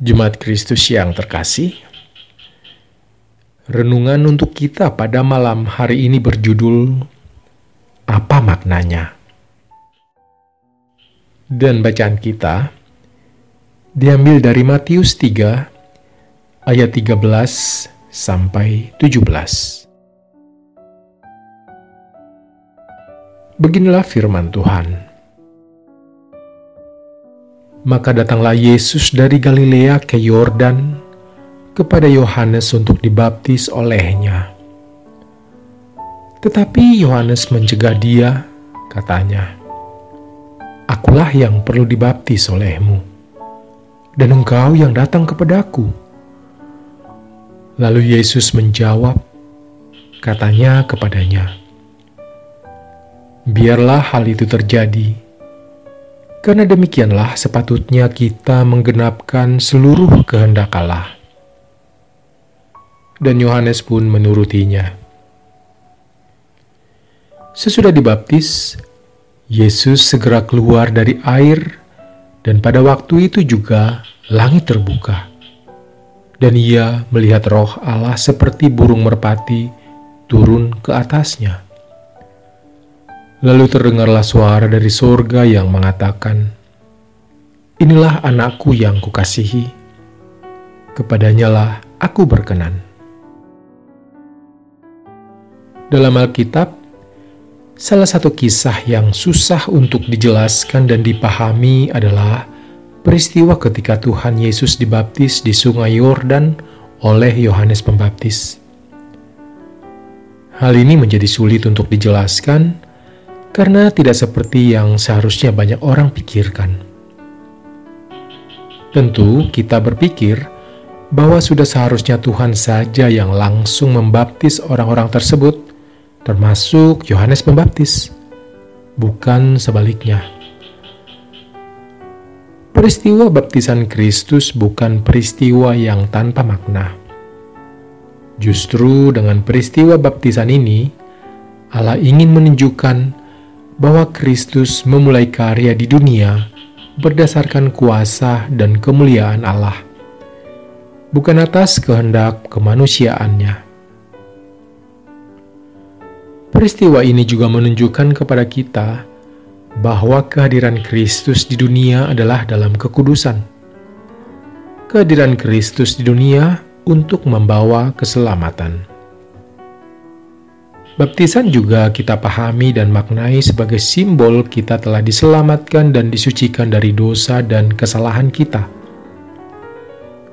Jemaat Kristus yang terkasih, renungan untuk kita pada malam hari ini berjudul Apa maknanya? Dan bacaan kita diambil dari Matius 3 ayat 13 sampai 17. Beginilah firman Tuhan. Maka datanglah Yesus dari Galilea ke Yordan kepada Yohanes untuk dibaptis olehnya. Tetapi Yohanes mencegah dia, katanya, Akulah yang perlu dibaptis olehmu, dan engkau yang datang kepadaku. Lalu Yesus menjawab, katanya kepadanya, Biarlah hal itu terjadi, karena demikianlah sepatutnya kita menggenapkan seluruh kehendak Allah. Dan Yohanes pun menurutinya. Sesudah dibaptis, Yesus segera keluar dari air, dan pada waktu itu juga langit terbuka. Dan ia melihat roh Allah seperti burung merpati turun ke atasnya. Lalu terdengarlah suara dari sorga yang mengatakan, Inilah anakku yang kukasihi, kepadanya lah aku berkenan. Dalam Alkitab, salah satu kisah yang susah untuk dijelaskan dan dipahami adalah peristiwa ketika Tuhan Yesus dibaptis di sungai Yordan oleh Yohanes Pembaptis. Hal ini menjadi sulit untuk dijelaskan karena tidak seperti yang seharusnya banyak orang pikirkan. Tentu, kita berpikir bahwa sudah seharusnya Tuhan saja yang langsung membaptis orang-orang tersebut, termasuk Yohanes Pembaptis, bukan sebaliknya. Peristiwa baptisan Kristus bukan peristiwa yang tanpa makna. Justru dengan peristiwa baptisan ini, Allah ingin menunjukkan bahwa Kristus memulai karya di dunia berdasarkan kuasa dan kemuliaan Allah, bukan atas kehendak kemanusiaannya. Peristiwa ini juga menunjukkan kepada kita bahwa kehadiran Kristus di dunia adalah dalam kekudusan. Kehadiran Kristus di dunia untuk membawa keselamatan. Baptisan juga kita pahami dan maknai sebagai simbol kita telah diselamatkan dan disucikan dari dosa dan kesalahan kita.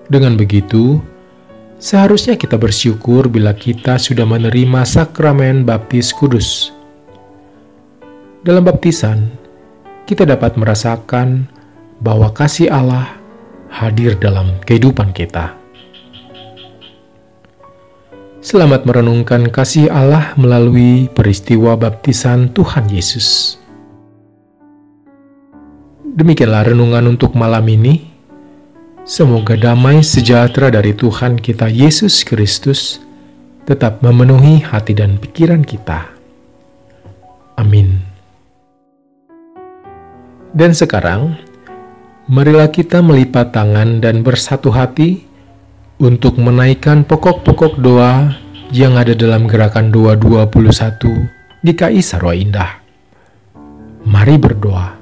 Dengan begitu, seharusnya kita bersyukur bila kita sudah menerima sakramen baptis kudus. Dalam baptisan, kita dapat merasakan bahwa kasih Allah hadir dalam kehidupan kita. Selamat merenungkan kasih Allah melalui peristiwa baptisan Tuhan Yesus. Demikianlah renungan untuk malam ini. Semoga damai sejahtera dari Tuhan kita Yesus Kristus tetap memenuhi hati dan pikiran kita. Amin. Dan sekarang, marilah kita melipat tangan dan bersatu hati untuk menaikkan pokok-pokok doa yang ada dalam gerakan doa 21 GKI Sarwa Indah. Mari berdoa.